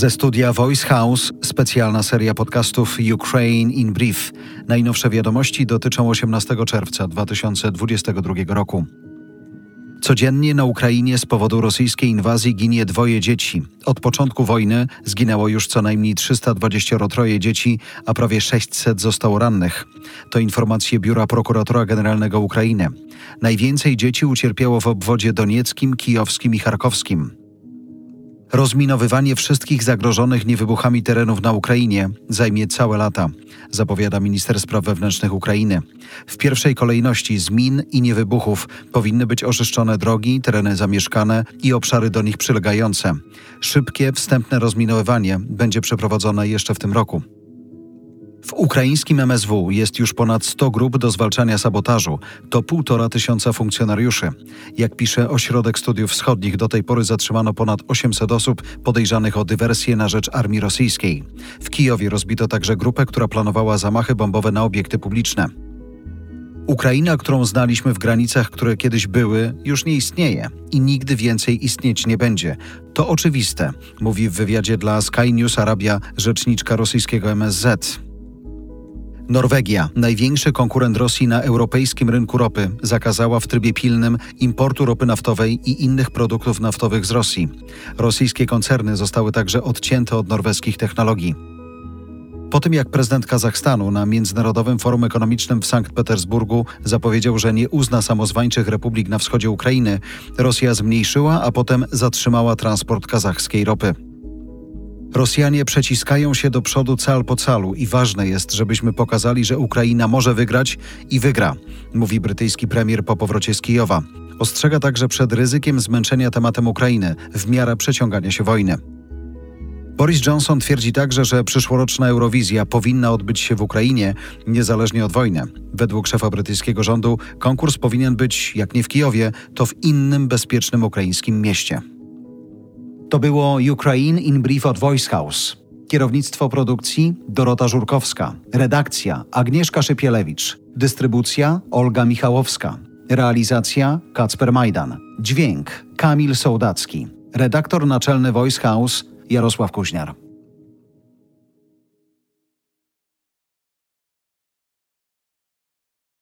Ze studia Voice House specjalna seria podcastów Ukraine in Brief. Najnowsze wiadomości dotyczą 18 czerwca 2022 roku. Codziennie na Ukrainie z powodu rosyjskiej inwazji ginie dwoje dzieci. Od początku wojny zginęło już co najmniej 323 dzieci, a prawie 600 zostało rannych. To informacje Biura Prokuratora Generalnego Ukrainy. Najwięcej dzieci ucierpiało w obwodzie donieckim, kijowskim i charkowskim. Rozminowywanie wszystkich zagrożonych niewybuchami terenów na Ukrainie zajmie całe lata, zapowiada minister spraw wewnętrznych Ukrainy. W pierwszej kolejności z min i niewybuchów powinny być oczyszczone drogi, tereny zamieszkane i obszary do nich przylegające. Szybkie, wstępne rozminowywanie będzie przeprowadzone jeszcze w tym roku. W ukraińskim MSW jest już ponad 100 grup do zwalczania sabotażu. To półtora tysiąca funkcjonariuszy. Jak pisze Ośrodek Studiów Wschodnich, do tej pory zatrzymano ponad 800 osób podejrzanych o dywersję na rzecz armii rosyjskiej. W Kijowie rozbito także grupę, która planowała zamachy bombowe na obiekty publiczne. Ukraina, którą znaliśmy w granicach, które kiedyś były, już nie istnieje i nigdy więcej istnieć nie będzie. To oczywiste, mówi w wywiadzie dla Sky News Arabia rzeczniczka rosyjskiego MSZ. Norwegia, największy konkurent Rosji na europejskim rynku ropy, zakazała w trybie pilnym importu ropy naftowej i innych produktów naftowych z Rosji. Rosyjskie koncerny zostały także odcięte od norweskich technologii. Po tym jak prezydent Kazachstanu na Międzynarodowym Forum Ekonomicznym w Sankt Petersburgu zapowiedział, że nie uzna samozwańczych republik na wschodzie Ukrainy, Rosja zmniejszyła, a potem zatrzymała transport kazachskiej ropy. Rosjanie przeciskają się do przodu cal po calu i ważne jest, żebyśmy pokazali, że Ukraina może wygrać i wygra, mówi brytyjski premier po powrocie z Kijowa. Ostrzega także przed ryzykiem zmęczenia tematem Ukrainy w miarę przeciągania się wojny. Boris Johnson twierdzi także, że przyszłoroczna Eurowizja powinna odbyć się w Ukrainie, niezależnie od wojny. Według szefa brytyjskiego rządu konkurs powinien być, jak nie w Kijowie, to w innym bezpiecznym ukraińskim mieście. To było Ukraine in Brief od Voice House. Kierownictwo produkcji Dorota Żurkowska. Redakcja Agnieszka Szypielewicz. Dystrybucja Olga Michałowska. Realizacja Kacper Majdan. Dźwięk Kamil Sołdacki. Redaktor naczelny Voice House Jarosław Kuźniar.